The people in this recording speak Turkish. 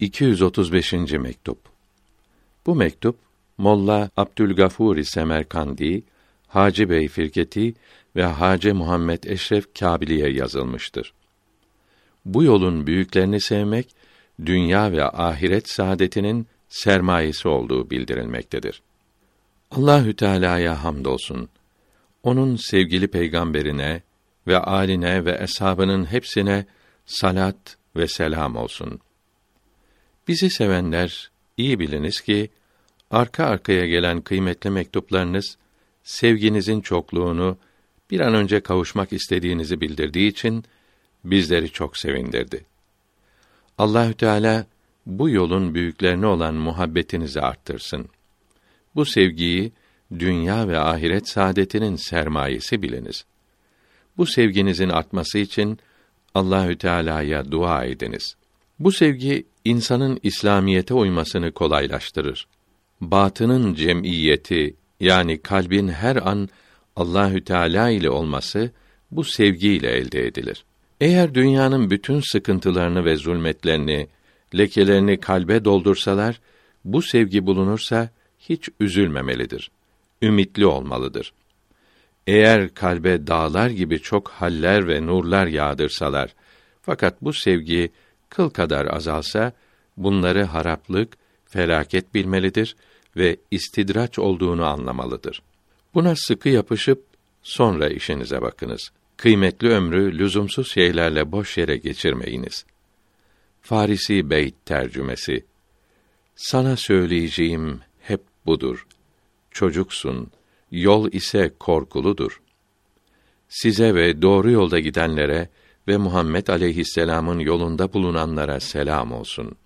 235. mektup. Bu mektup Molla Abdülgafur Semerkandi, Hacı Bey Firketi ve Hacı Muhammed Eşref Kabiliye yazılmıştır. Bu yolun büyüklerini sevmek dünya ve ahiret saadetinin sermayesi olduğu bildirilmektedir. Allahü Teala'ya hamdolsun. Onun sevgili peygamberine ve aline ve eshabının hepsine salat ve selam olsun. Bizi sevenler iyi biliniz ki arka arkaya gelen kıymetli mektuplarınız sevginizin çokluğunu bir an önce kavuşmak istediğinizi bildirdiği için bizleri çok sevindirdi. Allahü Teala bu yolun büyüklerine olan muhabbetinizi arttırsın. Bu sevgiyi dünya ve ahiret saadetinin sermayesi biliniz. Bu sevginizin artması için Allahü Teala'ya dua ediniz. Bu sevgi insanın İslamiyete uymasını kolaylaştırır. Batının cemiyeti yani kalbin her an Allahü Teala ile olması bu sevgiyle elde edilir. Eğer dünyanın bütün sıkıntılarını ve zulmetlerini, lekelerini kalbe doldursalar, bu sevgi bulunursa hiç üzülmemelidir. Ümitli olmalıdır. Eğer kalbe dağlar gibi çok haller ve nurlar yağdırsalar, fakat bu sevgi kıl kadar azalsa, bunları haraplık, felaket bilmelidir ve istidraç olduğunu anlamalıdır. Buna sıkı yapışıp sonra işinize bakınız. Kıymetli ömrü lüzumsuz şeylerle boş yere geçirmeyiniz. Farisi Beyt tercümesi Sana söyleyeceğim hep budur. Çocuksun, yol ise korkuludur. Size ve doğru yolda gidenlere ve Muhammed aleyhisselam'ın yolunda bulunanlara selam olsun.''